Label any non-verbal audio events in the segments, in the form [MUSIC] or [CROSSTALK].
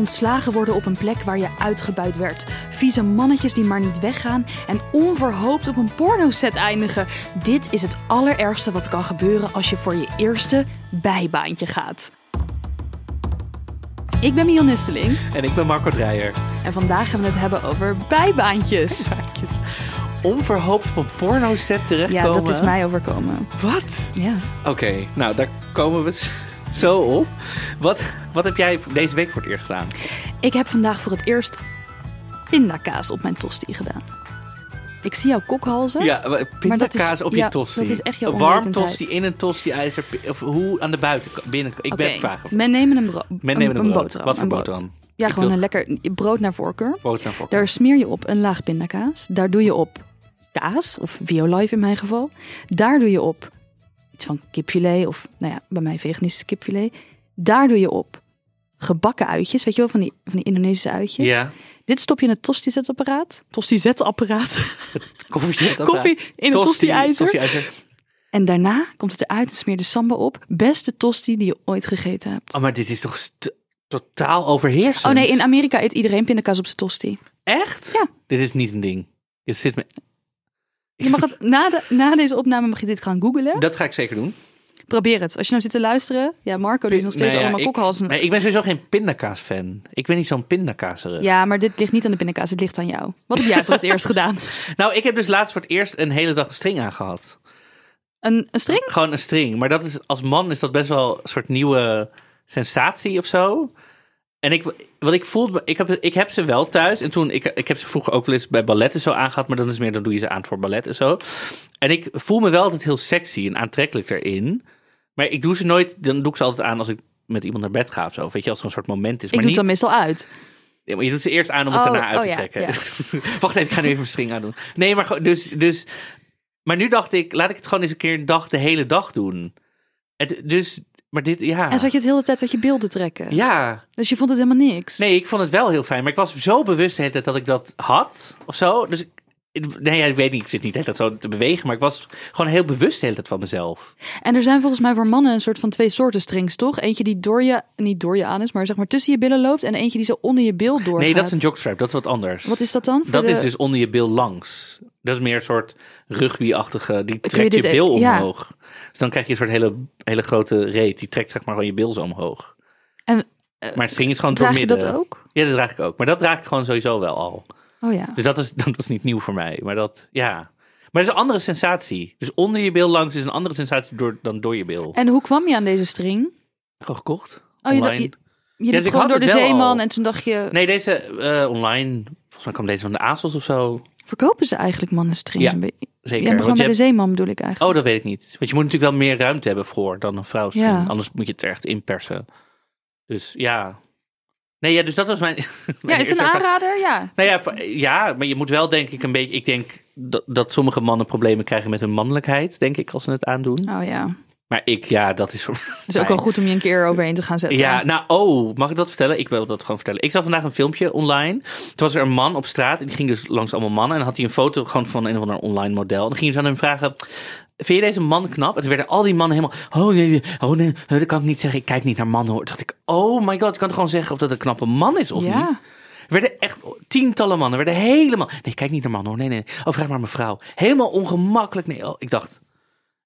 Ontslagen worden op een plek waar je uitgebuit werd. Vieze mannetjes die maar niet weggaan. En onverhoopt op een pornoset eindigen. Dit is het allerergste wat kan gebeuren als je voor je eerste bijbaantje gaat. Ik ben Mion Nusteling En ik ben Marco Dreyer. en vandaag gaan we het hebben over bijbaantjes. [LAUGHS] Onverhoopt op een porno-set terechtkomen. Ja, dat is mij overkomen. Wat? Ja. Oké, nou daar komen we zo op. Wat, wat heb jij deze week voor het eerst gedaan? Ik heb vandaag voor het eerst pindakaas op mijn tosti gedaan. Ik zie jouw kokhalzen. Ja, maar pindakaas is- op je ja, tosti. dat is echt jouw warm tosti in een tosti-ijzer. Of hoe aan de buitenkant? Binnen, ik ben Oké, vragen. Men nemen een, bro- Men nemen een, een brood. boterham. Wat voor een brood. boterham? Ja, Ik gewoon wil een lekker brood naar voorkeur. Brood naar voren. Daar smeer je op een laag pindakaas. Daar doe je op kaas, of violife in mijn geval. Daar doe je op iets van kipfilet, of nou ja, bij mij veganistisch kipfilet. Daar doe je op gebakken uitjes, weet je wel, van die, van die Indonesische uitjes. Ja, Dit stop je in het tosti-zetapparaat. Tosti-zetapparaat. [LAUGHS] koffie. Koffie in een tosti-ijzer. En daarna komt het eruit en smeer de samba op. Beste tosti die je ooit gegeten hebt. Oh, maar dit is toch totaal overheersend? Oh nee, in Amerika eet iedereen pindakaas op zijn tosti. Echt? Ja. Dit is niet een ding. Dit zit me... Je mag het, na, de, na deze opname mag je dit gaan googlen. Dat ga ik zeker doen. Probeer het. Als je nou zit te luisteren. Ja, Marco die is nog steeds Nou ja, allemaal kokhalzen. Nee, ik ben sowieso geen pindakaas-fan. Ik ben niet zo'n pindakaaser. Ja, maar dit ligt niet aan de pindakaas. Het ligt aan jou. Wat heb jij voor het eerst gedaan? [LAUGHS] Nou, ik heb dus laatst voor het eerst een hele dag een string aangehad. Een, een string? Gewoon een string. Maar dat is, als man is dat best wel een soort nieuwe sensatie of zo. En ik, wat ik voelde, ik heb, ik heb ze wel thuis. En toen, ik, ik heb ze vroeger ook wel eens bij balletten zo aangehad. Maar dan is het meer, dan doe je ze aan voor ballet en zo. En ik voel me wel altijd heel sexy en aantrekkelijk erin. Maar ik doe ze nooit, dan doe ik ze altijd aan als ik met iemand naar bed ga of zo. Weet je, als er een soort moment is. Ik maar doe het niet, dan meestal uit. Ja, maar je doet ze eerst aan om het Oh, daarna uit oh te ja, trekken. ja. [LAUGHS] Wacht even, ik ga nu even mijn string aandoen. Nee, maar dus, dus... Maar nu dacht ik, laat ik het gewoon eens een keer een dag, de hele dag doen. En d- dus, maar dit, ja. En zat je het hele tijd uit je beelden trekken. Ja, Dus je vond het helemaal niks. nee, ik vond het wel heel fijn. Maar ik was zo bewust de hele tijd dat ik dat had, of zo. Dus ik, nee, ja, ik weet niet, ik zit niet hele tijd zo te bewegen. Maar ik was gewoon heel bewust de hele tijd van mezelf. En er zijn volgens mij voor mannen een soort van twee soorten strings, toch? Eentje die door je, niet door je aan is, maar zeg maar tussen je billen loopt. En eentje die zo onder je bil doorgaat. Nee, dat is een jockstrap, dat is wat anders. Wat is dat dan? Voor Dat de- is dus onder je bil langs. Dat is meer een soort rugby-achtige. Die je trekt je, dit e- bil ja. omhoog. Dus dan krijg je een soort hele, hele grote reet. Die trekt zeg maar gewoon je bil zo omhoog. En, maar het string is gewoon Draag je doormidden. dat ook? Ja, dat draag ik ook. Maar dat draag ik gewoon sowieso wel al. Oh ja. Dus dat is, [LAUGHS] dat was niet nieuw voor mij. Maar dat, ja. Maar is een andere sensatie. Dus onder je bil langs is een andere sensatie door, dan door je bil. En hoe kwam je aan deze string? Gewoon gekocht. Oh, je, online. je, je dus ik gewoon had door de zeeman al. en toen dacht je... Nee, deze eh, online. Volgens mij kwam deze van de ASOS of zo. Verkopen ze eigenlijk mannen strings? Ja? Zeker. Ja, gewoon bij de zeeman bedoel ik eigenlijk. Oh, dat weet ik niet. Want je moet natuurlijk wel meer ruimte hebben voor dan een vrouwstring. Ja. Anders moet je het er echt inpersen. Dus ja. Nee, ja, dus dat was mijn. [LAUGHS] ja, is een aanrader? Ja. Nou ja, ja, maar je moet wel denk ik een beetje. Ik denk dat, dat sommige mannen problemen krijgen met hun mannelijkheid, denk ik, als ze het aandoen. Oh ja. Maar ik, ja, dat is voor [LAUGHS] Het is ook wel goed om je een keer overheen te gaan zetten. Ja, nou, oh, mag ik dat vertellen? Ik wil dat gewoon vertellen. Ik zag vandaag een filmpje online. Toen was er een man op straat en die ging dus langs allemaal mannen. En dan had hij een foto gewoon van een of ander online model. En dan ging ze aan hem vragen, vind je deze man knap? En toen werden al die mannen helemaal, oh nee, oh nee, dat kan ik niet zeggen. Ik kijk niet naar mannen hoor. Toen dacht ik, oh my god, ik kan toch gewoon zeggen of dat een knappe man is of Ja. niet? Er werden echt tientallen mannen, werden helemaal... Nee, kijk niet naar mannen hoor, nee, nee. Oh, vraag maar aan mijn vrouw. Helemaal ongemakkelijk. Nee, oh, ik dacht,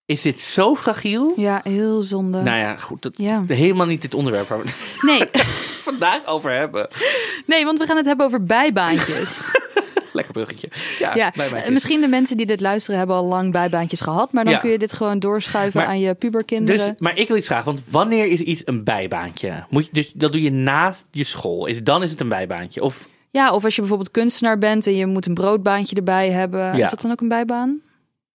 is dit zo fragiel? Ja, heel zonde. Nou ja, goed. Dat, Ja. Helemaal niet dit onderwerp waar we het Nee. [LAUGHS] vandaag over hebben. nee, want we gaan het hebben over bijbaantjes. [LAUGHS] Lekker bruggetje. Ja, ja, misschien de mensen die dit luisteren hebben al lang bijbaantjes gehad. Maar dan Ja. kun je dit gewoon doorschuiven Maar- aan je puberkinderen. Dus, maar ik wil iets vragen, want wanneer is iets een bijbaantje? Moet je, dus dat doe je naast je school. Is, dan is het een bijbaantje. Of Ja, of als je bijvoorbeeld kunstenaar bent en je moet een broodbaantje erbij hebben. Is dat dan ook een bijbaan?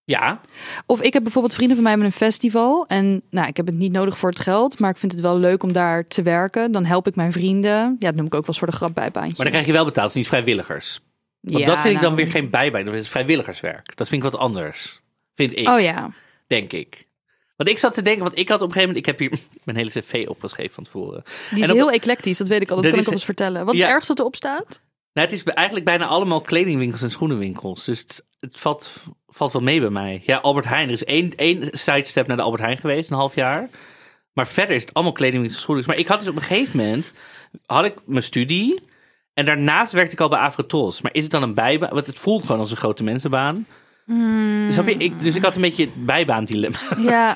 Ja, Of ik heb bijvoorbeeld vrienden van mij met een festival. En nou, ik heb het niet nodig voor het geld. Maar ik vind het wel leuk om daar te werken. Dan help ik mijn vrienden. Ja, dat noem ik ook wel eens voor de grap bijbaantje. maar dan krijg je wel betaald, het is niet vrijwilligers. Want Ja, dat vind ik dan nou. weer geen bijbaan, dat is vrijwilligerswerk. Dat vind ik wat anders, vind ik, Oh ja. denk ik. Want ik zat te denken, want ik had op een gegeven moment, ik heb hier [LAUGHS] mijn hele cv opgeschreven van tevoren. Die is op- heel eclectisch. Dat weet ik al. Dat kan is- ik al eens vertellen. Wat is Ja. het ergste wat erop staat? Nou, het is eigenlijk bijna allemaal kledingwinkels en schoenenwinkels. Dus het, het valt, valt wel mee bij mij. Ja, Albert Heijn. Er is één, één sidestep naar de Albert Heijn geweest, een half jaar. Maar verder is het allemaal kledingwinkels en schoenenwinkels. Maar ik had dus op een gegeven moment, had ik mijn studie. En daarnaast werkte ik al bij Afrotos. Maar is het dan een bijbaan? Want het voelt gewoon als een grote mensenbaan. Snap je? Ik, dus ik had een beetje het bijbaandilemma. Ja.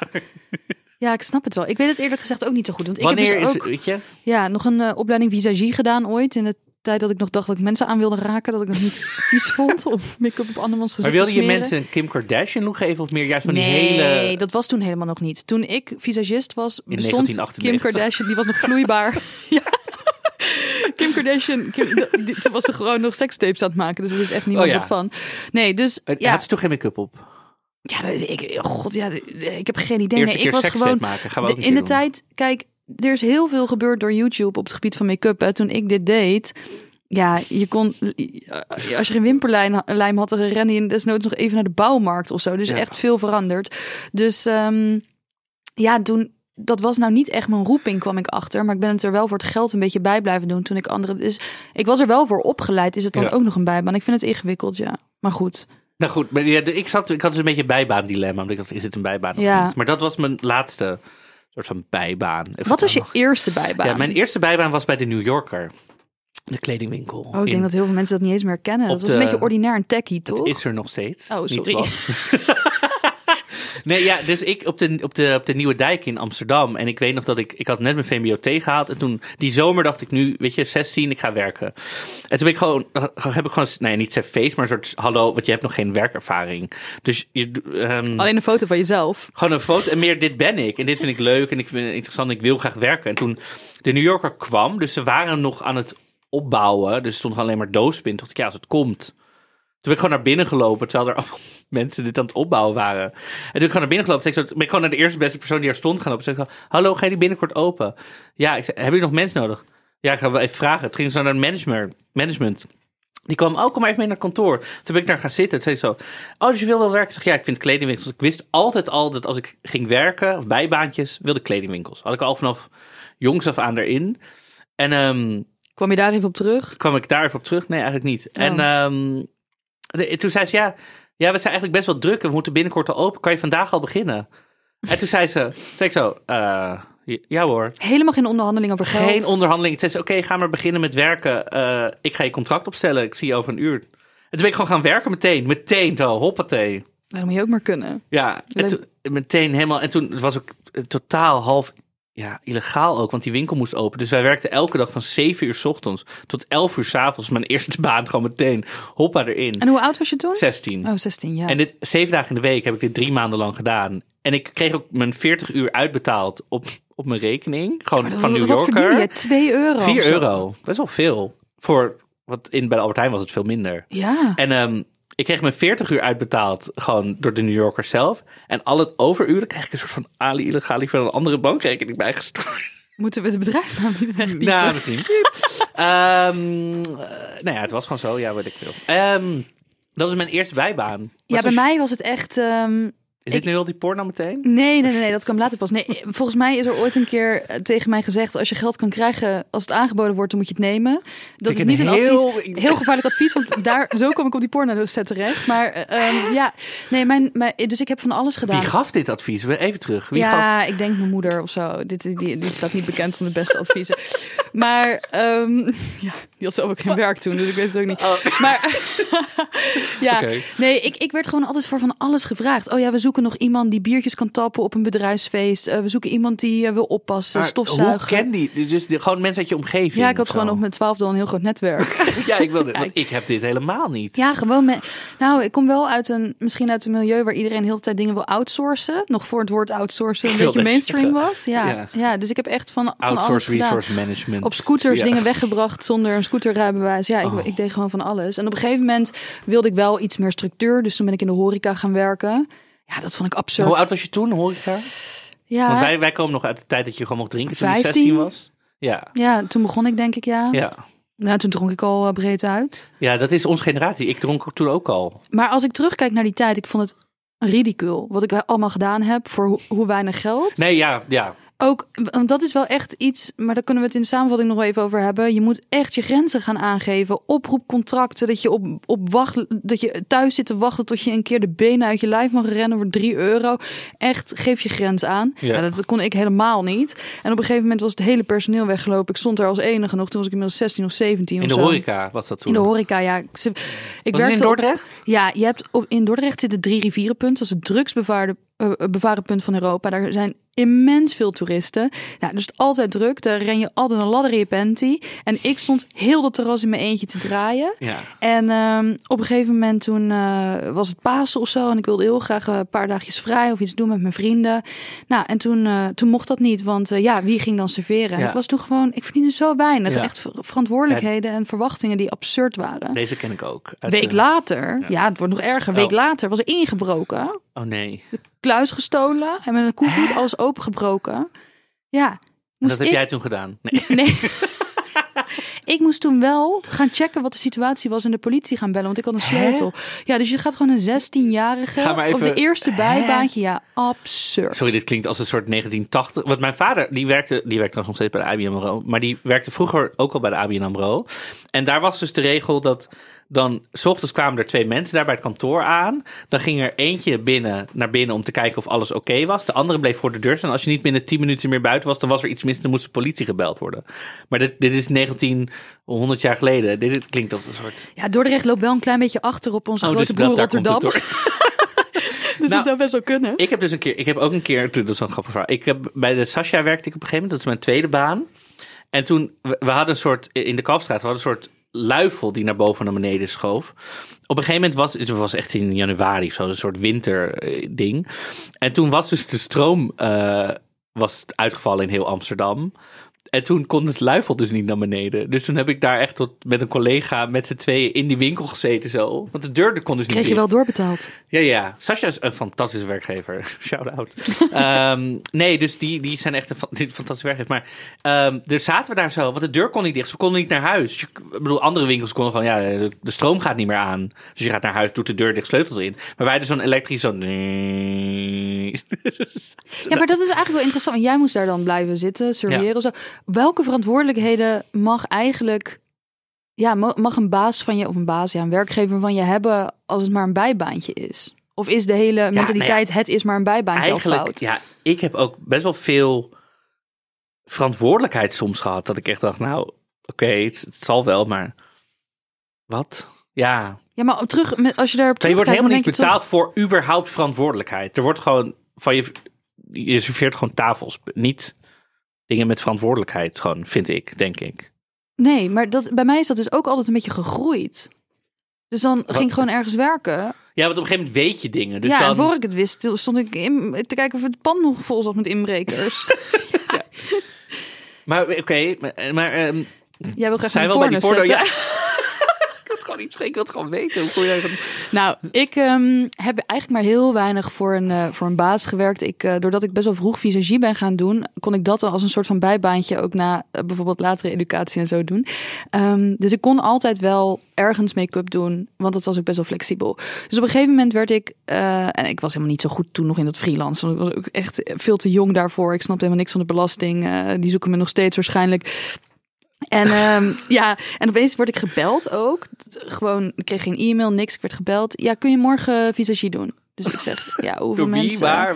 [LAUGHS] ja, ik snap het wel. Ik weet het eerlijk gezegd ook niet zo goed. Want ik Wanneer heb dus is ook weet je? ja, nog een eh, opleiding visagie gedaan ooit. In de tijd dat ik nog dacht dat ik mensen aan wilde raken. Dat ik nog niet [LAUGHS] vies vond. Of make-up op andermans Maar gezicht wilde te je mensen een Kim Kardashian look geven? Of meer juist van die nee, hele... dat was toen helemaal nog niet. Toen ik visagist was, In bestond Kim 1998. Kardashian, die was nog vloeibaar. [LAUGHS] ja. Kim Kardashian, Kim, die- toen was ze gewoon nog sekstapes aan het maken. Dus er is echt niemand Oh ja. wat van. Nee, dus ja, Had ze toch geen make-up op? ja dat- ik, oh god, ja, ik heb geen idee. Eerste Nee, ik keer was gewoon maken. Gaan we ook de- een in de doen. tijd, kijk, er is heel veel gebeurd door YouTube op het gebied van make-up. Toen ik dit deed, ja, je kon, als je geen wimperlijm had, dan rende je desnoods nog even naar de bouwmarkt of zo. Dus Ja. echt veel veranderd. Dus ehm, ja, toen, dat was nou niet echt mijn roeping, kwam ik achter. Maar ik ben het er wel voor het geld een beetje bij blijven doen toen ik andere. Dus ik was er wel voor opgeleid. Is het dan Ja. ook nog een bijbaan? Ik vind het ingewikkeld, ja. Maar goed. Nou goed, maar ja, ik, zat, ik had dus een beetje een bijbaandilemma. Omdat ik dacht, is het een bijbaan of Ja. niet? Maar dat was mijn laatste soort van bijbaan. Even Wat was je eerste bijbaan? Ja, mijn eerste bijbaan was bij de New Yorker. De kledingwinkel. Oh, ik In- denk dat heel veel mensen dat niet eens meer kennen. Dat was de- een beetje ordinair en techie, toch? Het is er nog steeds. Oh, sorry. [LAUGHS] nee, ja, dus ik op de, op, de, op de Nieuwe Dijk in Amsterdam. En ik weet nog dat ik... Ik had net mijn VMBOT gehaald. En toen, die zomer dacht ik nu, weet je, 16, ik ga werken. En toen ben ik gewoon... Heb ik gewoon, nou ja, niet feest, maar een soort... Hallo, want je hebt nog geen werkervaring. Dus je... ehm, Alleen een foto van jezelf. gewoon een foto en meer dit ben ik. En dit vind ik leuk en ik vind het interessant en ik wil graag werken. En toen de New Yorker kwam, dus ze waren nog aan het opbouwen. Dus er stond alleen maar doosbin. Toen dacht ik, ja, als het komt. Toen ben ik gewoon naar binnen gelopen, terwijl er allemaal [LAUGHS] mensen dit aan het opbouwen waren. En toen ben ik gewoon naar binnen gelopen. Toen ben ik gewoon naar de eerste beste persoon die er stond gaan lopen. Toen zei ik, hallo, ga je die binnenkort open? Ja, ik zei, hebben jullie nog mensen nodig? Ja, ik ga wel even vragen. Het ging zo naar management. management. Die kwam, oh, kom maar even mee naar kantoor. Toen ben ik daar gaan zitten. Toen zei zo, oh, dus je wil wel werken? Ik zeg, ja, ik vind kledingwinkels. Ik wist altijd al dat als ik ging werken, of bijbaantjes, wilde ik kledingwinkels. Had ik al vanaf jongs af aan erin. En ehm, Kwam je daar even op terug? kwam ik daar even op terug? Nee, eigenlijk niet. Oh. En ehm, de- toen zei ze, ja, ja, we zijn eigenlijk best wel druk. en We moeten binnenkort al open. Kan je vandaag al beginnen? En toen zei ze, zei ik zo, eh, ja hoor. Helemaal geen onderhandeling over geld. Geen onderhandeling. Toen zei ze, oké, ga maar beginnen met werken. Eh, ik ga je contract opstellen. Ik zie je over een uur. En toen ben ik gewoon gaan werken meteen. Meteen, zo, hoppatee. Dat moet je ook maar kunnen. Ja, en Leuk. toen, meteen helemaal. En toen was ook eh, totaal half ja, illegaal ook, want die winkel moest open. Dus wij werkten elke dag van 7 uur 's ochtends tot 11 uur 's avonds. Mijn eerste [LAUGHS] baan gewoon meteen hoppa erin. En hoe oud was je toen? 16. Oh, 16, ja. En dit zeven dagen in de week heb ik dit drie maanden lang gedaan. En ik kreeg ook mijn 40 uur uitbetaald op, op mijn rekening. Gewoon van wat- New Wat Yorker. je? 2 euro? of 4 zo? euro. Best wel veel. Voor wat in bij de Albert Heijn was het veel minder. Ja. En ehm, ik kreeg mijn 40 uur uitbetaald, gewoon door de New Yorker zelf. En al het overuren kreeg ik een soort van Ali illegali van een andere bankrekening bijgestort. Moeten we de bedrijfsnaam niet wegpiepen? nou, misschien. Ehm, eh, nou ja, het was gewoon zo. Ja, weet ik veel. Ehm, dat was mijn eerste bijbaan. Wat ja, bij was- mij was het echt... ehm, Is dit ik- nu al die porno meteen? Nee, nee, nee, nee, dat kwam later pas. Nee, [LAUGHS] volgens mij is er ooit een keer eh, tegen mij gezegd: als je geld kan krijgen, als het aangeboden wordt, dan moet je het nemen. Dat ik is niet een heel- advies, [LAUGHS] heel gevaarlijk advies, want daar zo kom ik op die porno set terecht. Maar eh, ehm, ja, nee, mijn, mijn, dus ik heb van alles gedaan. Wie gaf dit advies? Even terug. Wie gaf... ja, ik denk mijn moeder of zo. Dit, die, die, die staat niet bekend om de beste adviezen. [LAUGHS] Maar ehm, ja, die had zelf ook geen werk toen, dus ik weet het ook niet. Maar ja, nee, ik, ik werd gewoon altijd voor van alles gevraagd. Oh ja, we zoeken nog iemand die biertjes kan tappen op een bedrijfsfeest. Eh, we zoeken iemand die eh, wil oppassen, Maar stofzuigen. Hoe ken die? Dus gewoon mensen uit je omgeving? ja, ik had gewoon op mijn twaalfde al een heel groot netwerk. [LAUGHS] Ja, ik wilde. Want ik heb dit helemaal niet. ja, gewoon met. Nou, ik kom wel uit een, misschien uit een milieu waar iedereen de hele tijd dingen wil outsourcen. Nog voor het woord outsourcen een beetje mainstream zeggen. was. Ja, Ja. ja. dus ik heb echt van, van alles Outsource gedaan. resource management. Op scooters Ja. dingen weggebracht zonder een scooterrijbewijs. Ja, ik, Oh. ik deed gewoon van alles. En op een gegeven moment wilde ik wel iets meer structuur. Dus toen ben ik in de horeca gaan werken. Ja, dat vond ik absurd. Hoe oud was je toen, horeca? ja, Want wij, wij komen nog uit de tijd dat je gewoon mocht drinken toen je 15. 16 was. Ja, ja, toen begon ik denk ik, ja. ja. Nou, toen dronk ik al eh, breed uit. ja, dat is onze generatie. Ik dronk toen ook al. Maar als ik terugkijk naar die tijd, ik vond het ridicul. Wat ik allemaal gedaan heb voor hoe weinig geld. Nee, ja, ja. Ook, want dat is wel echt iets, maar daar kunnen we het in de samenvatting nog wel even over hebben. Je moet echt je grenzen gaan aangeven. Oproepcontracten, dat je op, op wacht, dat je thuis zit te wachten tot je een keer de benen uit je lijf mag rennen voor 3 euro. Echt, geef je grens aan. Ja. Ja. dat kon ik helemaal niet. En op een gegeven moment was het hele personeel weggelopen. Ik stond er als enige nog, toen was ik inmiddels 16 of 17 In of de zo. horeca was dat toen. In de horeca, ja. Ik, ze- ik was het in op- Dordrecht? ja, je hebt op, in Dordrecht zitten drie rivierenpunten. Dat is het drugsbevaarde eh, bevaren punt van Europa. Daar zijn immens veel toeristen. Nou, dus altijd druk. Daar ren je altijd een ladder in je panty. En ik stond heel dat terras in mijn eentje te draaien. Ja. En ehm, op een gegeven moment toen eh, was het Pasen of zo. En ik wilde heel graag een paar dagjes vrij of iets doen met mijn vrienden. Nou, en toen, eh, toen mocht dat niet. Want eh, ja, wie ging dan serveren? En ik was toen gewoon, ik verdiende zo weinig. Ja. Echt ver- verantwoordelijkheden en verwachtingen die absurd waren. Deze ken ik ook. Uit Week later, ja. het wordt nog erger. Week Oh. later was er ingebroken, Oh nee. kluis gestolen en met een koevoet alles opengebroken. Ja, En dat heb ik, jij toen gedaan? [LAUGHS] Nee. nee. [LAUGHS] ik moest toen wel gaan checken wat de situatie was en de politie gaan bellen, want ik had een sleutel. Ja, dus je gaat gewoon een 16-jarige Ga maar op de even- eerste bijbaantje. Ja, absurd. Sorry, dit klinkt als een soort 1980. Want mijn vader, die werkte, die werkte trouwens nog steeds bij de ABN AMRO. Maar die werkte vroeger ook al bij de ABN AMRO. En daar was dus de regel dat dan... s ochtends kwamen er twee mensen daar bij het kantoor aan. Dan ging er eentje binnen, naar binnen om te kijken of alles oké was. De andere bleef voor de deur staan. En als je niet binnen 10 minuten meer buiten was, dan was er iets mis. Dan moest de politie gebeld worden. Maar dit, dit is 1900 jaar geleden. Dit, dit klinkt als een soort... Ja, Dordrecht loopt wel een klein beetje achter op onze Oh, grote dus broer Rotterdam. [LAUGHS] [LAUGHS] Dus Nou, dat zou best wel kunnen. Ik heb dus een keer, ik heb ook een keer, dat is een grappig verhaal. Ik heb bij de Sascha werkte ik op een gegeven moment, dat is mijn tweede baan. En toen, we, we hadden een soort, in de Kalfstraat, we hadden een soort luifel die naar boven en naar beneden schoof. Op een gegeven moment was, het was echt in januari zo, een soort winterding. En toen was dus de stroom, eh, was uitgevallen in heel Amsterdam. En toen kon het luifel dus niet naar beneden. Dus toen heb ik daar echt tot, met een collega met z'n tweeën in die winkel gezeten zo. Want de deur kon dus niet Kreeg je dicht. wel doorbetaald? Ja, ja. Sascha is een fantastische werkgever. [LAUGHS] Shout-out. Ehm, nee, dus die, die zijn echt een fantastische werkgever. Maar ehm er zaten we daar zo, want de deur kon niet dicht. Ze konden niet naar huis. Dus je- ik bedoel, andere winkels konden gewoon, ja, de, de stroom gaat niet meer aan. Dus je gaat naar huis, doet de deur dicht, sleutels in. Maar wij hadden zo'n elektrisch zo... [LAUGHS] Ja, maar dat is eigenlijk wel interessant. Want jij moest daar dan blijven zitten, surveilleren of zo. Welke verantwoordelijkheden mag eigenlijk... Ja, ma- mag een baas van je, of een baas, ja, een werkgever van je hebben als het maar een bijbaantje is? Of is de hele mentaliteit, het is maar een bijbaantje al Eigenlijk, fout? ja, ik heb ook best wel veel verantwoordelijkheid soms gehad. Dat ik echt dacht, nou, oké, het, het zal wel, maar wat? Ja, Ja, maar terug, als je daarop Maar je wordt terugkijkt, helemaal niet toch- betaald voor überhaupt verantwoordelijkheid. Er wordt gewoon van je. Je serveert gewoon tafels. Niet dingen met verantwoordelijkheid, gewoon, vind ik, denk ik. Nee, maar dat, bij mij is dat dus ook altijd een beetje gegroeid. Dus dan ging ik gewoon ergens werken. Ja, want op een gegeven moment weet je dingen. Dus ja, en dan, voor ik het wist, stond ik in, te kijken of het pand nog vol zat met inbrekers. [LAUGHS] Maar oké, maar, maar ehm, Jij wil graag zijn een wel bij die porno porno. zetten. Ja. [LAUGHS] ik wil het gewoon weten. Hoe van... Nou, ik ehm, heb eigenlijk maar heel weinig voor een, eh, voor een baas gewerkt. Ik, eh, doordat ik best wel vroeg visagie ben gaan doen, kon ik dat als een soort van bijbaantje ook na eh, bijvoorbeeld latere educatie en zo doen. Ehm, dus ik kon altijd wel ergens make-up doen, want dat was ook best wel flexibel. Dus op een gegeven moment werd ik, en ik was helemaal niet zo goed toen nog in dat freelance, want ik was ook echt veel te jong daarvoor. Ik snapte helemaal niks van de belasting. Die zoeken me nog steeds waarschijnlijk. En ehm, [LAUGHS] ja, en opeens word ik gebeld ook. Gewoon, ik kreeg geen e-mail, niks. Ik werd gebeld. Ja, kun je morgen visagie doen? Dus ik zeg, ja, [LAUGHS] hoeveel wie, mensen? waar?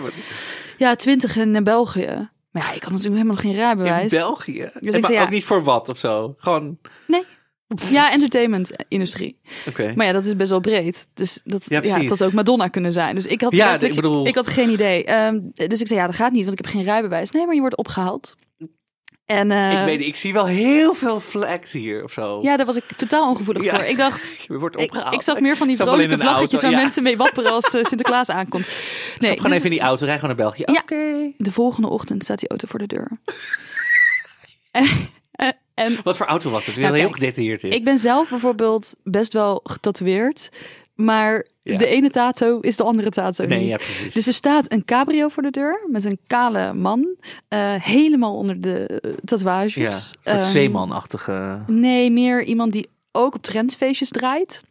Ja, twintig in eh, België. Maar ja, ik had natuurlijk helemaal nog geen In rijbewijs. België. Dus ik maar zei, ja. ook niet voor wat of zo. Gewoon, Nee. Ja, entertainment-industrie. oké. Maar ja, dat is best wel breed. Dus dat, Ja, had ook Madonna kunnen zijn. Dus ik had, Ja, letterlijk- ik bedoel- ik had geen idee. Ehm, dus ik zei, ja, dat gaat niet, want ik heb geen rijbewijs. Nee, maar je wordt opgehaald. En eh, Ik weet niet, ik zie wel heel veel flags hier of zo. ja, daar was ik totaal ongevoelig Ja. voor. Ik dacht, [LAUGHS] Je wordt Ik, opgehaald. ik zag meer van die vrolijke vlaggetjes waar ja. mensen mee wapperen als eh, Sinterklaas aankomt. [LAUGHS] Nee, gewoon dus even in die auto, rij gewoon naar België. Ja. Oké. de volgende ochtend staat die auto voor de deur. [LAUGHS] en, en- Wat voor auto was het? Weer Nou, heel gedetailleerd dit. ik ben zelf bijvoorbeeld best wel getatoeëerd. Maar Ja. de ene tato is de andere tato Nee, niet. ja, precies. Dus er staat een cabrio voor de deur met een kale man. eh, helemaal onder de eh, tatoeages. ja, Ehm, zeemanachtige... Nee, meer iemand die ook op trendsfeestjes draait.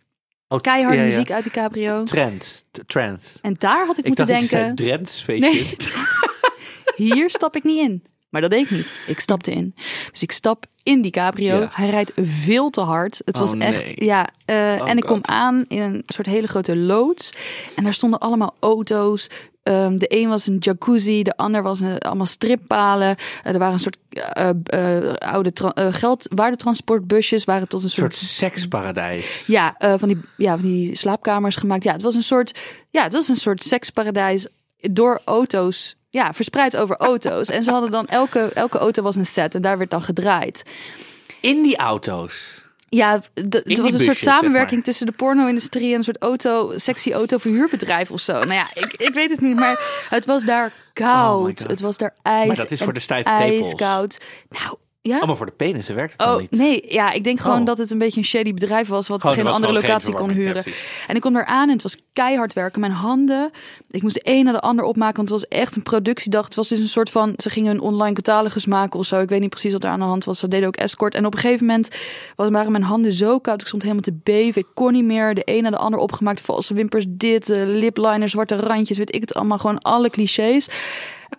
Oh, Keiharde ja, ja. muziek uit die cabrio. Trends. Trends. En daar had ik, Ik moeten dacht denken... zei Drents Nee, [LAUGHS] [LAUGHS] hier stap ik niet in. Maar dat deed ik niet. Ik stapte in. Dus ik stap in die cabrio. Ja. Hij rijdt veel te hard. Het Oh, was echt, nee. ja. eh, Oh, en ik kom God. aan in een soort hele grote loods. En daar stonden allemaal auto's. Ehm, de een was een jacuzzi, de ander was een, allemaal strippalen. Eh, er waren een soort eh, eh, oude tra- eh, geld, waardetransportbusjes, waren tot een soort, soort seksparadijs. ja, eh, van die, ja, van die slaapkamers gemaakt. Ja, het was een soort, ja, het was een soort seksparadijs door auto's. Ja, verspreid over auto's. En ze hadden dan elke, elke auto was een set en daar werd dan gedraaid. In die auto's. Ja, die was een soort zeg samenwerking maar. tussen de porno-industrie en een soort auto, sexy autoverhuurbedrijf of zo. Nou ja, ik, ik weet het niet, maar het was daar Oh koud. Het was daar ijs. Maar dat is voor de stijve ijskoud. Nou, ja. Oh, maar voor de penissen werkt het dan Oh, niet. nee, ja, ik denk gewoon Oh. dat het een beetje een shady bedrijf was, wat Gewoon, geen was andere locatie kon huren. Ja, en ik kom daar aan en het was keihard werken. Mijn handen, ik moest de een naar de ander opmaken, want het was echt een productiedag. Het was dus een soort van, ze gingen een online catalogus maken of zo. Ik weet niet precies wat er aan de hand was. Ze deden ook escort. En op een gegeven moment waren mijn handen zo koud. Ik stond helemaal te beven. Ik kon niet meer. De een naar de ander opgemaakt. Valse wimpers, dit, eh, lipliners, zwarte randjes, weet ik het allemaal. Gewoon alle clichés.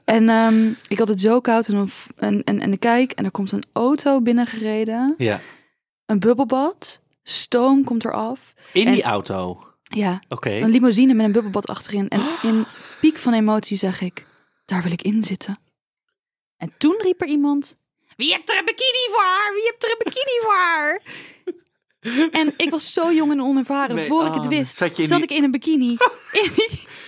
En ehm, ik had het zo koud en, dan en, en, en ik kijk en er komt een auto binnengereden. Ja. Een bubbelbad. Stoom komt eraf. In En- die auto. Ja, Oké. een limousine met een bubbelbad achterin. En in piek van emotie zeg ik, daar wil ik in zitten. En toen riep er iemand, wie hebt er een bikini voor? Wie hebt er een bikini voor? En ik was zo jong en onervaren. Nee, Voor ik oh, het wist, zat ik in een bikini. [LAUGHS] In,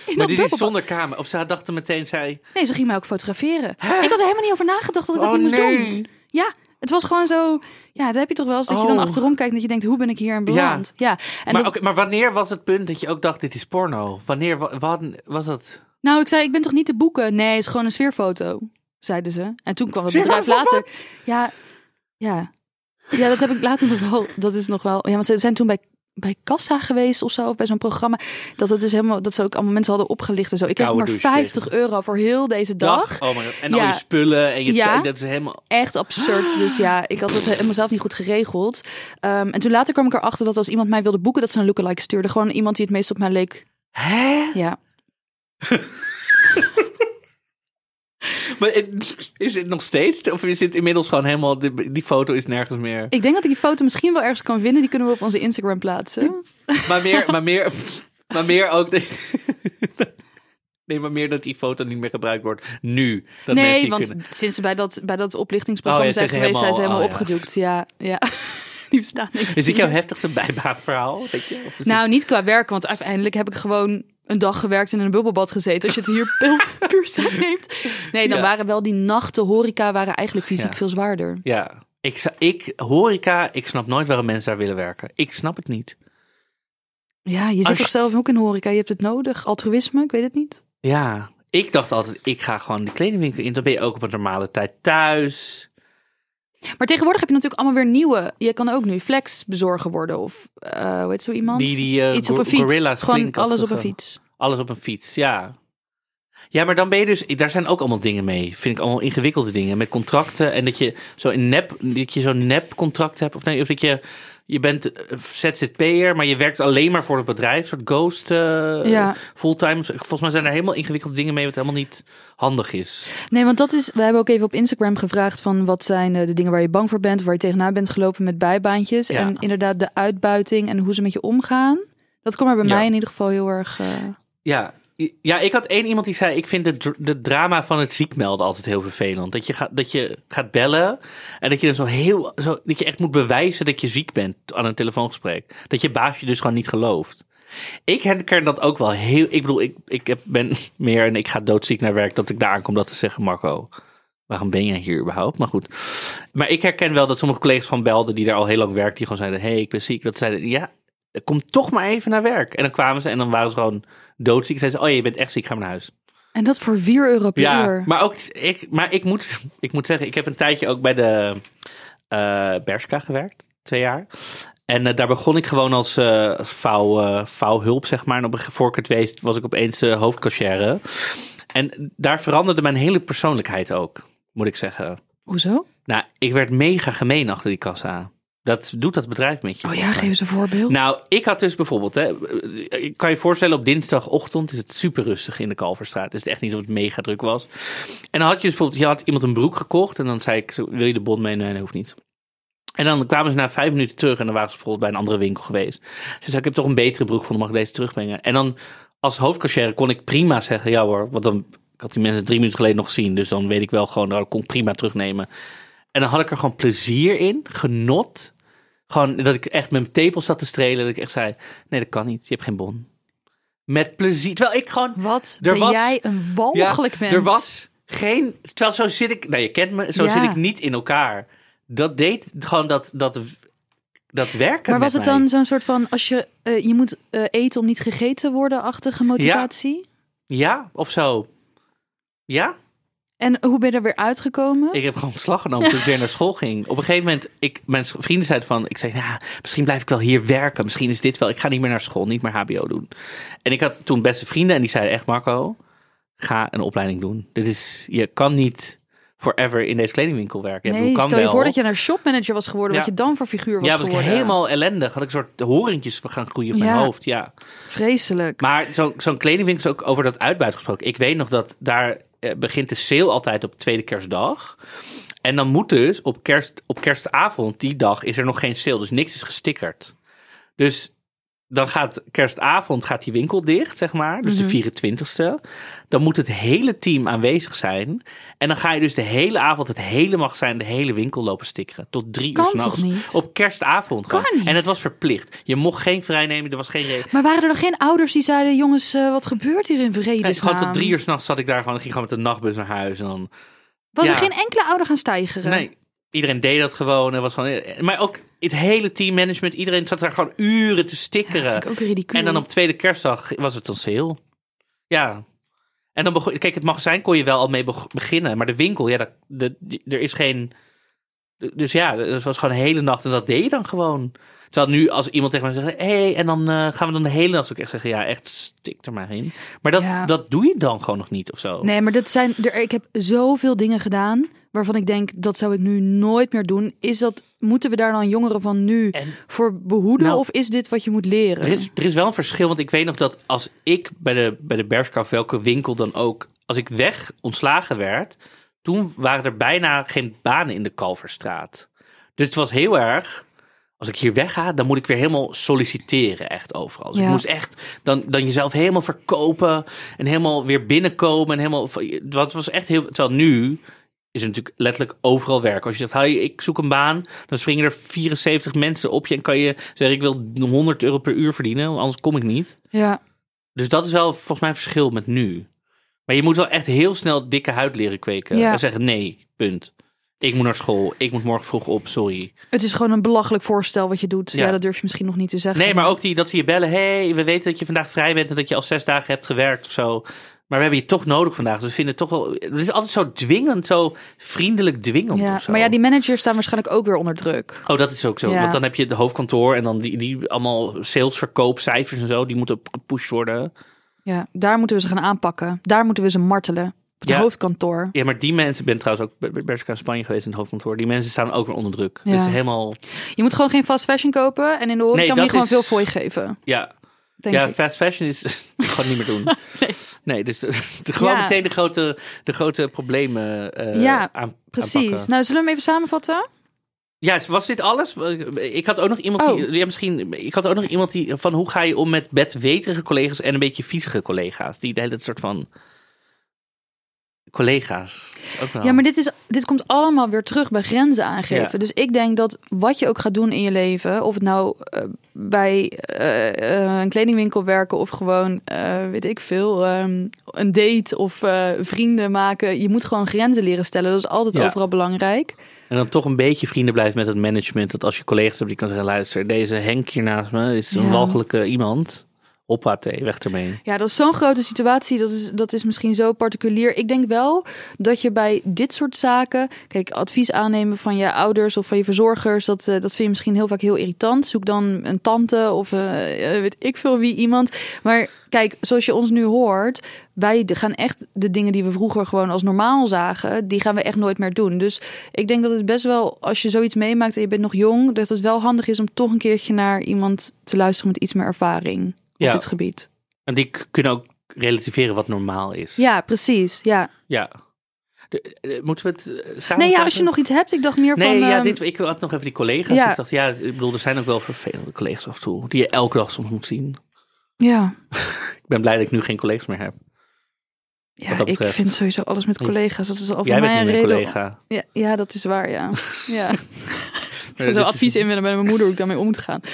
in Maar dit is zonder kamer. Of ze dachten meteen, zij... Nee, ze ging mij ook fotograferen. Ik had er helemaal niet over nagedacht dat ik dat Oh, niet moest nee. doen. Ja, het was gewoon zo... Ja, dat heb je toch wel eens dat je dan Oh. achterom kijkt en dat je denkt, hoe ben ik hier in beland? Ja. En maar, dat, maar wanneer was het punt dat je ook dacht, dit is porno? Wanneer wa- wat, was dat? Nou, ik zei, ik ben toch niet te boeken? Nee, het is gewoon een sfeerfoto, zeiden ze. En toen kwam het bedrijf later. Ja, ja. Ja, dat heb ik later nog wel. Dat is nog wel. Ja, want ze zijn toen bij, bij Kassa geweest of zo, of bij zo'n programma. Dat het dus helemaal, dat ze ook allemaal mensen hadden opgelicht en zo. Ik kreeg maar douche 50 euro voor heel deze dag. Oh my god. En Ja. al je spullen en je Ja. dat is helemaal... Echt absurd. Dus ja, ik had het helemaal zelf niet goed geregeld. Ehm, en toen later kwam ik erachter dat als iemand mij wilde boeken, dat ze een lookalike stuurde. Gewoon iemand die het meest op mij leek. Hè? Ja. [LAUGHS] [LAUGHS] Maar is het nog steeds? Of is het inmiddels gewoon helemaal... Die, foto is nergens meer... Ik denk dat ik die foto misschien wel ergens kan vinden. Die kunnen we op onze Instagram plaatsen. Maar meer, maar meer, maar meer ook... De, [LAUGHS] nee, maar meer dat die foto niet meer gebruikt wordt nu. Dat nee, want kunnen... sinds ze bij dat, bij dat oplichtingsprogramma Oh ja, zijn ze geweest, zijn ze helemaal- helemaal oh ja. opgedoekt. Ja, ja. [LAUGHS] Die bestaan niet. Is dit jouw heftigste bijbaanverhaal? Denk je? Nou, niet qua werken, want uiteindelijk heb ik gewoon een dag gewerkt en in een bubbelbad gezeten. Als je het hier [LAUGHS] puur, puur neemt. Nee, dan Ja. waren wel die nachten horeca waren eigenlijk fysiek Ja. veel zwaarder. Ja, ik, ik, horeca, ik snap nooit waarom mensen daar willen werken. Ik snap het niet. Ja, je zit Als toch zelf ook in horeca? Je hebt het nodig. Altruïsme, ik weet het niet. Ja, ik dacht altijd, ik ga gewoon de kledingwinkel in. Dan ben je ook op een normale tijd thuis. Maar tegenwoordig heb je natuurlijk allemaal weer nieuwe. Je kan ook nu flex bezorger worden of eh hoe heet zo iemand? Die, die eh, Iets op een fiets. gorilla's Gewoon alles op een fiets. Alles op een fiets, ja. Ja, maar dan ben je dus, daar zijn ook allemaal dingen mee. Vind ik allemaal ingewikkelde dingen. Met contracten en dat je zo'n nep, dat je zo'n nep contract hebt. Of nee, of dat je, je bent eh, ZZP'er, maar je werkt alleen maar voor het bedrijf. Een soort ghost eh, Ja. fulltime. Volgens mij zijn er helemaal ingewikkelde dingen mee wat helemaal niet handig is. Nee, want dat is. We hebben ook even op Instagram gevraagd van wat zijn eh, de dingen waar je bang voor bent, waar je tegenaan bent gelopen met bijbaantjes. Ja. En inderdaad de uitbuiting en hoe ze met je omgaan. Dat kwam er bij Ja. mij in ieder geval heel erg. eh, Ja, ja, ik had één iemand die zei: Ik vind de, de drama van het ziek melden altijd heel vervelend. Dat je, gaat, dat je gaat bellen en dat je dan zo heel. Zo, dat je echt moet bewijzen dat je ziek bent aan een telefoongesprek. Dat je baas je dus gewoon niet gelooft. Ik herken dat ook wel heel. Ik bedoel, ik, ik ben [LAUGHS] meer en ik ga doodziek naar werk. Dat ik daar aankom dat te zeggen: Marco, waarom ben jij hier überhaupt? Maar goed. Maar ik herken wel dat sommige collega's gewoon belden die daar al heel lang werken. Die gewoon zeiden: Hé, hey, ik ben ziek. Dat zeiden: Ja, kom toch maar even naar werk. En dan kwamen ze en dan waren ze gewoon doodziek. Zeiden ze: Oh, je bent echt ziek, ga maar naar huis. En dat voor 4 euro per Ja, uur. maar ook ik, maar ik moet, ik moet zeggen, ik heb een tijdje ook bij de eh Bershka gewerkt, twee jaar. En eh, daar begon ik gewoon als eh vouw, vouwhulp, zeg maar. En op, een- voor ik het weet was ik opeens uh. En daar veranderde mijn hele persoonlijkheid ook, moet ik zeggen. Hoezo? Nou, ik werd mega gemeen achter die kassa. Dat doet dat bedrijf met je. Oh ja, geef eens een voorbeeld. Nou, ik had dus bijvoorbeeld, hè, ik kan je voorstellen, op dinsdagochtend is het super rustig in de Kalverstraat. Is het echt niet alsof het mega druk was. En dan had je dus bijvoorbeeld, je had iemand een broek gekocht en dan zei ik, zo, wil je de bon mee? Nee, dat hoeft niet. En dan kwamen ze na vijf minuten terug en dan waren ze bijvoorbeeld bij een andere winkel geweest. Ze zei, ik heb toch een betere broek gevonden, mag ik deze terugbrengen? En dan als hoofdcashier kon ik prima zeggen, ja hoor, want dan, ik had die mensen drie minuten geleden nog gezien, dus dan weet ik wel gewoon, dat kon ik prima terugnemen. En dan had ik er gewoon plezier in, genot. Gewoon dat ik echt met mijn tepels zat te strelen. Dat ik echt zei, nee dat kan niet, je hebt geen bon. Met plezier. Terwijl ik gewoon... Wat Er ben was- jij een walgelijk mens. Er was geen... Terwijl zo zit ik... Nou, je kent me. Zo Ja. zit ik niet in elkaar. Dat deed gewoon dat, dat, dat werken Maar was het dan zo'n soort van, als je, eh, je moet eh, eten om niet gegeten te worden-achtige motivatie? Ja, of zo. Ja? En hoe ben je er weer uitgekomen? Ik heb gewoon slag genomen toen ik weer naar school ging. Op een gegeven moment, ik, mijn vrienden zeiden van, ik zei, nou, misschien blijf ik wel hier werken. Misschien is dit wel, ik ga niet meer naar school, niet meer HBO doen. En ik had toen beste vrienden en die zeiden echt, Marco, ga een opleiding doen. Dit is, je kan niet forever in deze kledingwinkel werken. Ja, nee, hoe kan stel je wel. voor dat je naar shopmanager was geworden, wat Ja. je dan voor figuur was ja, was ik geworden. helemaal ellendig. Had ik een soort horentjes gaan groeien op mijn Ja. hoofd. Ja. Vreselijk. Maar zo- zo'n kledingwinkel is ook over dat uitbuit gesproken. Ik weet nog dat daar begint de sale altijd op tweede kerstdag. En dan moet dus op, kerst, op kerstavond, die dag, is er nog geen sale. Dus niks is gestickerd. Dus dan gaat kerstavond gaat die winkel dicht, zeg maar. Dus de 24ste. Dan moet het hele team aanwezig zijn. En dan ga je dus de hele avond, het hele magazijn, de hele winkel lopen stickeren. Tot drie Kan uur s'nachts. Op kerstavond. Kan niet. En het was verplicht. Je mocht geen vrijnemen, er was geen reden. Maar waren er dan geen ouders die zeiden, jongens, eh, wat gebeurt hier in Nee, vredesnaam? gewoon tot drie uur s'nachts zat ik daar gewoon. Ik ging gewoon met de nachtbus naar huis. En dan, Was er geen enkele ouder gaan stijgeren? nee, iedereen deed dat gewoon. En was gewoon maar ook het hele teammanagement. Iedereen zat daar gewoon uren te stickeren. Vind ik ook ridicuul. en dan op tweede kerstdag was het dan sale. Ja. En dan begon, kijk, het magazijn kon je wel al mee beg- beginnen. Maar de winkel, ja, dat, de, er is geen... Dus ja, het was gewoon een hele nacht. En dat deed je dan gewoon. Terwijl nu als iemand tegen mij zegt... Hé, hey, en dan eh, gaan we dan de hele nacht... ik echt zeggen, ja, echt stik er maar in. Maar dat, Ja. dat doe je dan gewoon nog niet of zo. Nee, maar dat zijn, er, ik heb zoveel dingen gedaan waarvan ik denk, dat zou ik nu nooit meer doen. Is dat, moeten we daar dan jongeren van nu En voor behoeden? Nou, of is dit wat je moet leren? Er is, er is wel een verschil, want ik weet nog dat als ik bij de, bij de Bershka, of welke winkel dan ook, als ik weg ontslagen werd, toen waren er bijna geen banen in de Kalverstraat. Dus het was heel erg, als ik hier wegga, dan moet ik weer helemaal solliciteren echt overal. Dus Ja. ik moest echt dan, dan jezelf helemaal verkopen en helemaal weer binnenkomen. En helemaal, wat was echt heel, terwijl nu is er natuurlijk letterlijk overal werk. Als je zegt, hey, ik zoek een baan, dan springen er 74 mensen op je en kan je zeggen, ik wil 100 euro per uur verdienen, anders kom ik niet. Ja, Dus dat is wel volgens mij een verschil met nu. Maar je moet wel echt heel snel dikke huid leren kweken. Ja. En zeggen, nee, punt. Ik moet naar school, ik moet morgen vroeg op, sorry. het is gewoon een belachelijk voorstel wat je doet. Ja, Ja. dat durf je misschien nog niet te zeggen. Nee, maar ook die, dat ze je bellen, hey, we weten dat je vandaag vrij bent en dat je al zes dagen hebt gewerkt of zo. Maar we hebben je toch nodig vandaag. Dus we vinden het toch wel. Het is altijd zo dwingend, zo vriendelijk dwingend. Ja, of zo. maar ja, die managers staan waarschijnlijk ook weer onder druk. Oh, dat is ook zo. Ja. Want dan heb je het hoofdkantoor en dan die, die allemaal sales, verkoop, cijfers en zo. Die moeten gepusht worden. Ja, daar moeten we ze gaan aanpakken. Daar moeten we ze martelen. Op het Ja. hoofdkantoor. Ja, maar die mensen, ik ben trouwens ook bij Bershka in Spanje geweest in het hoofdkantoor. Die mensen staan ook weer onder druk. Ja. Is helemaal, Je moet gewoon geen fast fashion kopen. En in de horeca Nee, moet je gewoon is- veel fooi geven. ja. Denk ja, ik. fast fashion is [LAUGHS] gewoon niet meer doen. [LAUGHS] nee. dus de, de- gewoon Ja. meteen de grote, de grote problemen eh Ja, aan, Precies. aanpakken. Nou, zullen we hem even samenvatten? Ja, was dit alles? Ik had ook nog iemand Oh. die, ja, misschien, ik had ook nog iemand die van hoe ga je om met bedweterige collega's en een beetje viezige collega's, die de hele soort van collega's. Ook wel. Ja, maar dit, is, dit komt allemaal weer terug bij grenzen aangeven. Ja. Dus ik denk dat wat je ook gaat doen in je leven, of het nou eh, bij eh, eh, een kledingwinkel werken of gewoon, weet ik veel, ehm, een date of vrienden maken, je moet gewoon grenzen leren stellen. Dat is altijd Ja. overal belangrijk. En dan toch een beetje vrienden blijven met het management. Dat als je collega's hebt die kan zeggen, luister, deze Henk hier naast me is een Ja. walgelijke iemand. Thee, weg ermee. Ja, dat is zo'n grote situatie. Dat is, dat is misschien zo particulier. Ik denk wel dat je bij dit soort zaken. Kijk, advies aannemen van je ouders of van je verzorgers. Dat, eh, dat vind je misschien heel vaak heel irritant. Zoek dan een tante of eh, eh, weet ik veel wie iemand. Maar kijk, zoals je ons nu hoort. Wij gaan echt de dingen die we vroeger gewoon als normaal zagen. Die gaan we echt nooit meer doen. Dus ik denk dat het best wel, als je zoiets meemaakt en je bent nog jong. Dat het wel handig is om toch een keertje naar iemand te luisteren met iets meer ervaring op Ja. dit gebied. En die kunnen ook relativeren wat normaal is. Ja, precies. Ja. Ja. De- eh, moeten we het uh, samen Nee, ja, als je nog iets hebt, ik dacht meer Nee, van. ja, ehm, dit, ik had nog even die collega's. Ja. Ik dacht, ja, ik bedoel, er zijn ook wel vervelende collega's af en toe. Die je elke dag soms moet zien. Ja, [LAUGHS] Ik ben blij dat ik nu geen collega's meer heb. ja ik vind sowieso alles met collega's. Dat is al Jij voor bent mij een reden. collega. Ja, ja, dat is waar, ja. [LAUGHS] ja. Ik ga zo is- advies inwinnen bij mijn moeder hoe ik daarmee om moet gaan. [LAUGHS]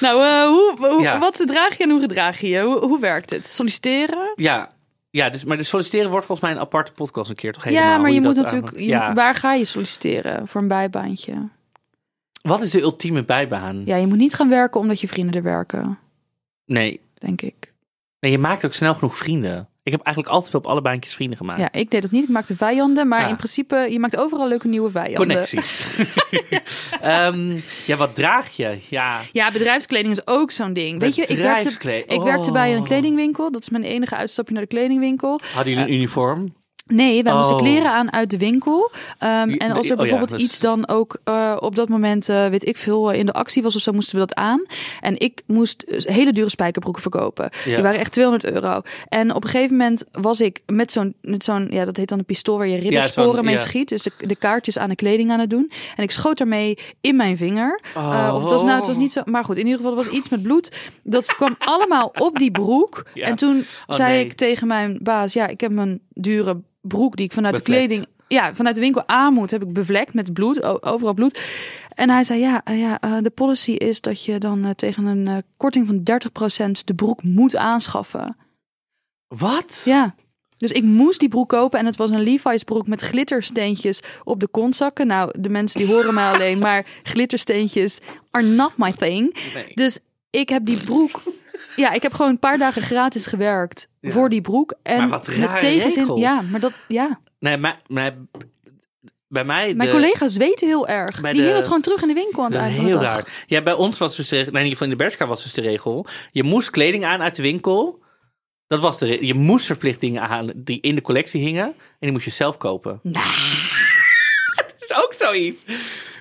nou, eh, hoe, hoe- Ja. wat draag je en hoe gedraag je je? Hoe, hoe werkt het? Solliciteren? Ja, ja dus, maar de solliciteren wordt volgens mij een aparte podcast een keer toch helemaal. ja, maar je moet natuurlijk... aanpakt. je- Ja. Waar ga je solliciteren voor een bijbaantje? Wat is de ultieme bijbaan? Ja, je moet niet gaan werken omdat je vrienden er werken, Nee. denk ik. nee, je maakt ook snel genoeg vrienden. Ik heb eigenlijk altijd wel op alle baantjes vrienden gemaakt. Ja, ik deed dat niet. Ik maakte vijanden, maar Ah. in principe, je maakt overal leuke nieuwe vijanden. Connecties. [LAUGHS] Ehm, ja, wat draag je? Ja, Ja, bedrijfskleding is ook zo'n ding. Weet je, ik werkte, ik werkte bij een Oh. kledingwinkel. Dat is mijn enige uitstapje naar de kledingwinkel. Hadden jullie een uniform? Nee, wij moesten Oh. kleren aan uit de winkel. Ehm, en als oh er bijvoorbeeld iets dan ook eh, op dat moment, eh, weet ik veel, in de actie was of zo, moesten we dat aan. En ik moest eh, hele dure spijkerbroeken verkopen. Ja. Die waren echt 200 euro. En op een gegeven moment was ik met zo'n, met zo'n ja, dat heet dan een pistool waar je riddersporen mee schiet. Dus de, de kaartjes aan de kleding aan het doen. En ik schoot daarmee in mijn vinger. Eh, of het was, nou, het was niet zo, maar goed, in ieder geval, er was iets met bloed. Dat kwam allemaal op die broek. En toen Oh, zei nee. ik tegen mijn baas, ja, ik heb mijn dure broek die ik vanuit Bevlekt. de kleding, ja, vanuit de winkel aan moet, heb ik bevlekt met bloed, overal bloed. En hij zei, ja, eh, ja eh, de policy is dat je dan eh, tegen een korting van 30% de broek moet aanschaffen. Wat? Ja. Dus ik moest die broek kopen en het was een Levi's broek met glittersteentjes op de kontzakken. Nou, de mensen die horen mij [LAUGHS] alleen, maar glittersteentjes are not my thing. Nee. Dus ik heb die broek. Ja, ik heb gewoon een paar dagen gratis gewerkt Ja. voor die broek. En Maar wat met tegenzin. regel. Ja, maar dat. Ja. Nee, maar, maar bij mij... Mijn de- collega's weten heel erg. Die de- hielden het gewoon terug in de winkel aan het Dat is eind van de heel raar. Ja, bij ons was dus de nee, in ieder geval in de Bershka was dus de regel. Je moest kleding aan uit de winkel. Dat was de Je moest verplicht dingen aanhalen die in de collectie hingen. En die moest je zelf kopen. [LAUGHS] dat is ook zoiets.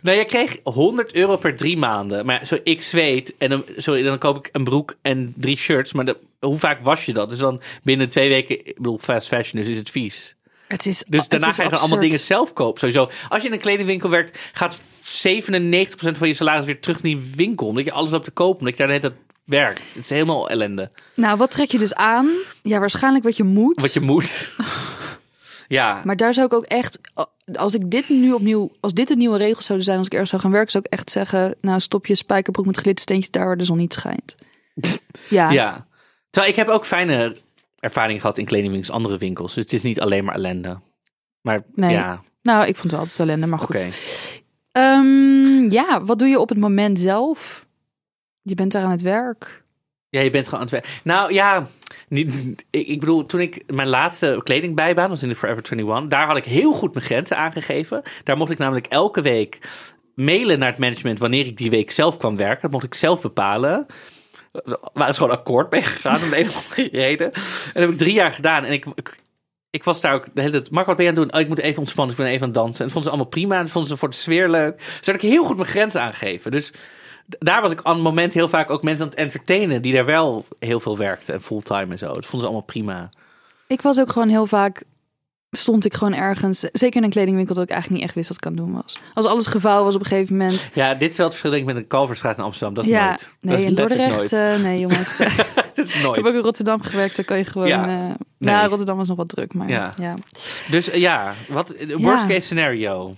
Nou, je kreeg 100 euro per drie maanden. Maar zo, ik zweet en dan, sorry, dan koop ik een broek en drie shirts. Maar de- hoe vaak was je dat? Dus dan binnen twee weken, ik bedoel, fast fashion, dus is het vies. Het is, Dus daarna ga je gewoon allemaal dingen zelf kopen. Sowieso. Als je in een kledingwinkel werkt, gaat 97% van je salaris weer terug naar die winkel. Omdat je alles loopt te kopen. Omdat je daar net het werkt. Het is helemaal ellende. Nou, wat trek je dus aan? Ja, waarschijnlijk wat je moet. Wat je moet. [LAUGHS] ja. Maar daar zou ik ook echt, als ik dit nu opnieuw, als dit de nieuwe regels zouden zijn, als ik ergens zou gaan werken, zou ik echt zeggen, nou stop je spijkerbroek met glittersteentjes daar waar de zon niet schijnt. [LAUGHS] Ja, ja. Terwijl ik heb ook fijne ervaringen gehad in kledingwinkels, andere winkels. Dus het is niet alleen maar ellende. Maar Nee. ja, nou ik vond het altijd ellende, maar goed. oké. Ehm, ja, wat doe je op het moment zelf? Je bent daar aan het werk. Ja, je bent gewoon aan het werk. Nou ja, niet, ik, bedoel, toen ik mijn laatste kledingbijbaan was in de Forever 21, daar had ik heel goed mijn grenzen aangegeven. Daar mocht ik namelijk elke week mailen naar het management wanneer ik die week zelf kwam werken. Dat mocht ik zelf bepalen. Waar is gewoon akkoord mee gegaan om de een of andere reden. En dat heb ik drie jaar gedaan. En ik, ik, was daar ook de hele tijd. Mark, wat ben je aan het doen? Oh, ik moet even ontspannen. Ik ben even aan het dansen. En dat vonden ze allemaal prima. En dat vonden ze voor de sfeer leuk. Dus had ik heel goed mijn grenzen aangegeven. Dus daar was ik aan het moment heel vaak ook mensen aan het entertainen. Die daar wel heel veel werkten. En fulltime en zo. Dat vonden ze allemaal prima. Ik was ook gewoon heel vaak, stond ik gewoon ergens, zeker in een kledingwinkel, dat ik eigenlijk niet echt wist wat ik aan het doen was. Als alles gevouwen was op een gegeven moment. Ja, dit is wel het verschil denk ik met een Kalverstraat in Amsterdam. Dat is ja, nooit. dat nee, is in Dordrecht, eh, nee jongens. ik [LAUGHS] dat is nooit. heb ook in Rotterdam gewerkt, daar kan je gewoon... Ja, eh, nee. Nou, Rotterdam was nog wat druk, maar Ja. ja. Dus eh, ja, wat, worst case scenario.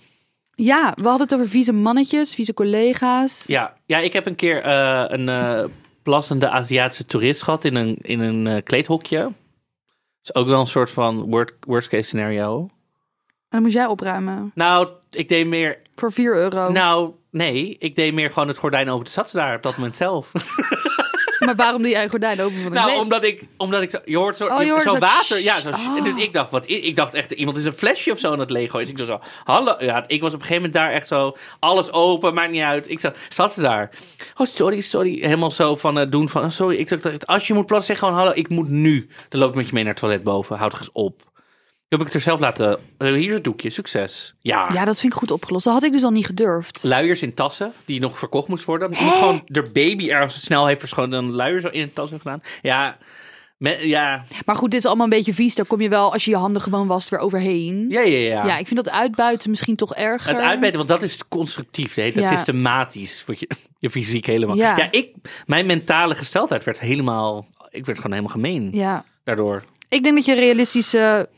Ja, we hadden het over vieze mannetjes, vieze collega's. Ja, ja ik heb een keer eh, een eh, plassende Aziatische toerist gehad in een, in een eh, kleedhokje. Dat is ook wel een soort van worst, worst case scenario. En dan moest jij opruimen. Nou, ik deed meer. Voor 4 euro. Nou, nee, ik deed meer gewoon het gordijn open. Zat ze daar op dat moment zelf. [LAUGHS] [LAUGHS] Maar waarom doe jij gordijn open van een Nou, omdat ik, omdat ik zo, je hoort zo, Oh, je je- hoort zo zo water, ja, zo, Oh. dus ik dacht, wat, ik dacht echt, iemand is een flesje of zo aan het Lego. Dus ik zo, zo, hallo, ja, ik was op een gegeven moment daar echt zo, alles open, maakt niet uit. Ik zat, zat ze daar, oh sorry, sorry, helemaal zo van uh, doen van, oh, sorry. Ik dacht, als je moet plassen, zeg gewoon, hallo, ik moet nu. Dan loop ik met je mee naar het toilet boven, houd eens op. Heb ik het er zelf laten, uh, hier is het doekje, succes. Ja. Ja, dat vind ik goed opgelost. Dat had ik dus al niet gedurfd. Luiers in tassen, die nog verkocht moest worden. Iemand gewoon de baby ergens snel heeft verschoond en een luier zo in een tas heeft gedaan. Ja, ja, Maar goed, dit is allemaal een beetje vies. Daar kom je wel, als je je handen gewoon wast, weer overheen. ja, ja, ja. Ja, ik vind dat uitbuiten misschien toch erger. Het uitbeten, want dat is constructief. Dat Ja. systematisch. Wordt je, je fysiek helemaal. Ja. Ja. ik, mijn mentale gesteldheid werd helemaal. Ik werd gewoon helemaal gemeen Ja. daardoor. Ik denk dat je realistische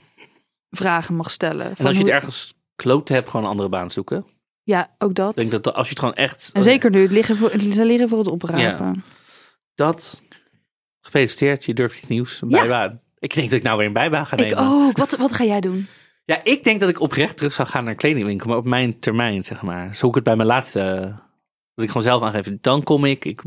vragen mag stellen. En als je het ergens kloot hebt, gewoon een andere baan zoeken. Ja, ook dat. Ik denk dat als je het gewoon echt. En zeker nu, het liggen voor het, leren voor het oprapen. Ja. Dat. Gefeliciteerd, je durft iets nieuws. Een Ja. bijbaan. Ik denk dat ik nou weer een bijbaan ga nemen. Ik ook. Wat, wat ga jij doen? Ja, ik denk dat ik oprecht terug zou gaan naar een kledingwinkel, maar op mijn termijn, zeg maar. Zo hoe ik het bij mijn laatste. Dat ik gewoon zelf aangeef. Dan kom ik. ik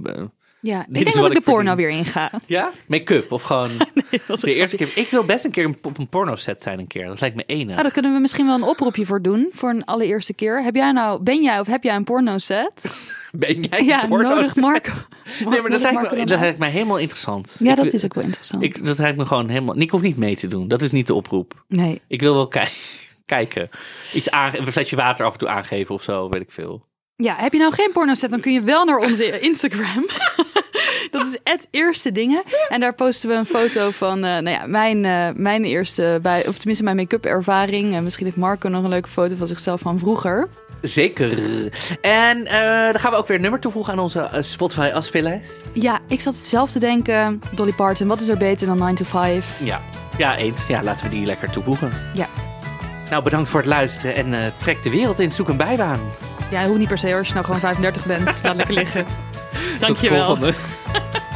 Ja, ik denk dat ik de ik porno verdien. weer inga. ja? Make-up of gewoon. [LAUGHS] De eerste keer. Ik wil best een keer een- op een porno set zijn een keer. Dat lijkt me enig. Oh, daar kunnen we misschien wel een oproepje voor doen. Voor een allereerste keer. Heb jij nou, ben jij of heb jij een porno set? [LAUGHS] Ben jij Ja, een porno nodig set? Mark. [LAUGHS] Nee, maar dat lijkt, me, dat lijkt me helemaal interessant. Ja, Ik dat is ook wel interessant. Ik, dat lijkt me gewoon helemaal... Ik hoef niet mee te doen. Dat is niet de oproep. nee. Ik wil wel ki- kijken. Iets aange een flesje water af en toe aangeven of zo, weet ik veel. Ja, heb je nou geen porno set, dan kun je wel naar onze Instagram. Dat is het eerste dingen. En daar posten we een foto van uh, nou ja, mijn, uh, mijn eerste, bij, of tenminste mijn make-up ervaring. En misschien heeft Marco nog een leuke foto van zichzelf van vroeger. Zeker. En uh, dan gaan we ook weer een nummer toevoegen aan onze Spotify afspeellijst. Ja, ik zat zelf te denken, Dolly Parton, wat is er beter dan 9 to 5? Ja, ja eens. Ja, laten we die lekker toevoegen. Ja. Nou, bedankt voor het luisteren en uh, trek de wereld in, zoek een bijbaan. Ja, hoe niet per se hoor, als je nou gewoon 35 bent. Laat lekker liggen. Dankjewel. [LAUGHS]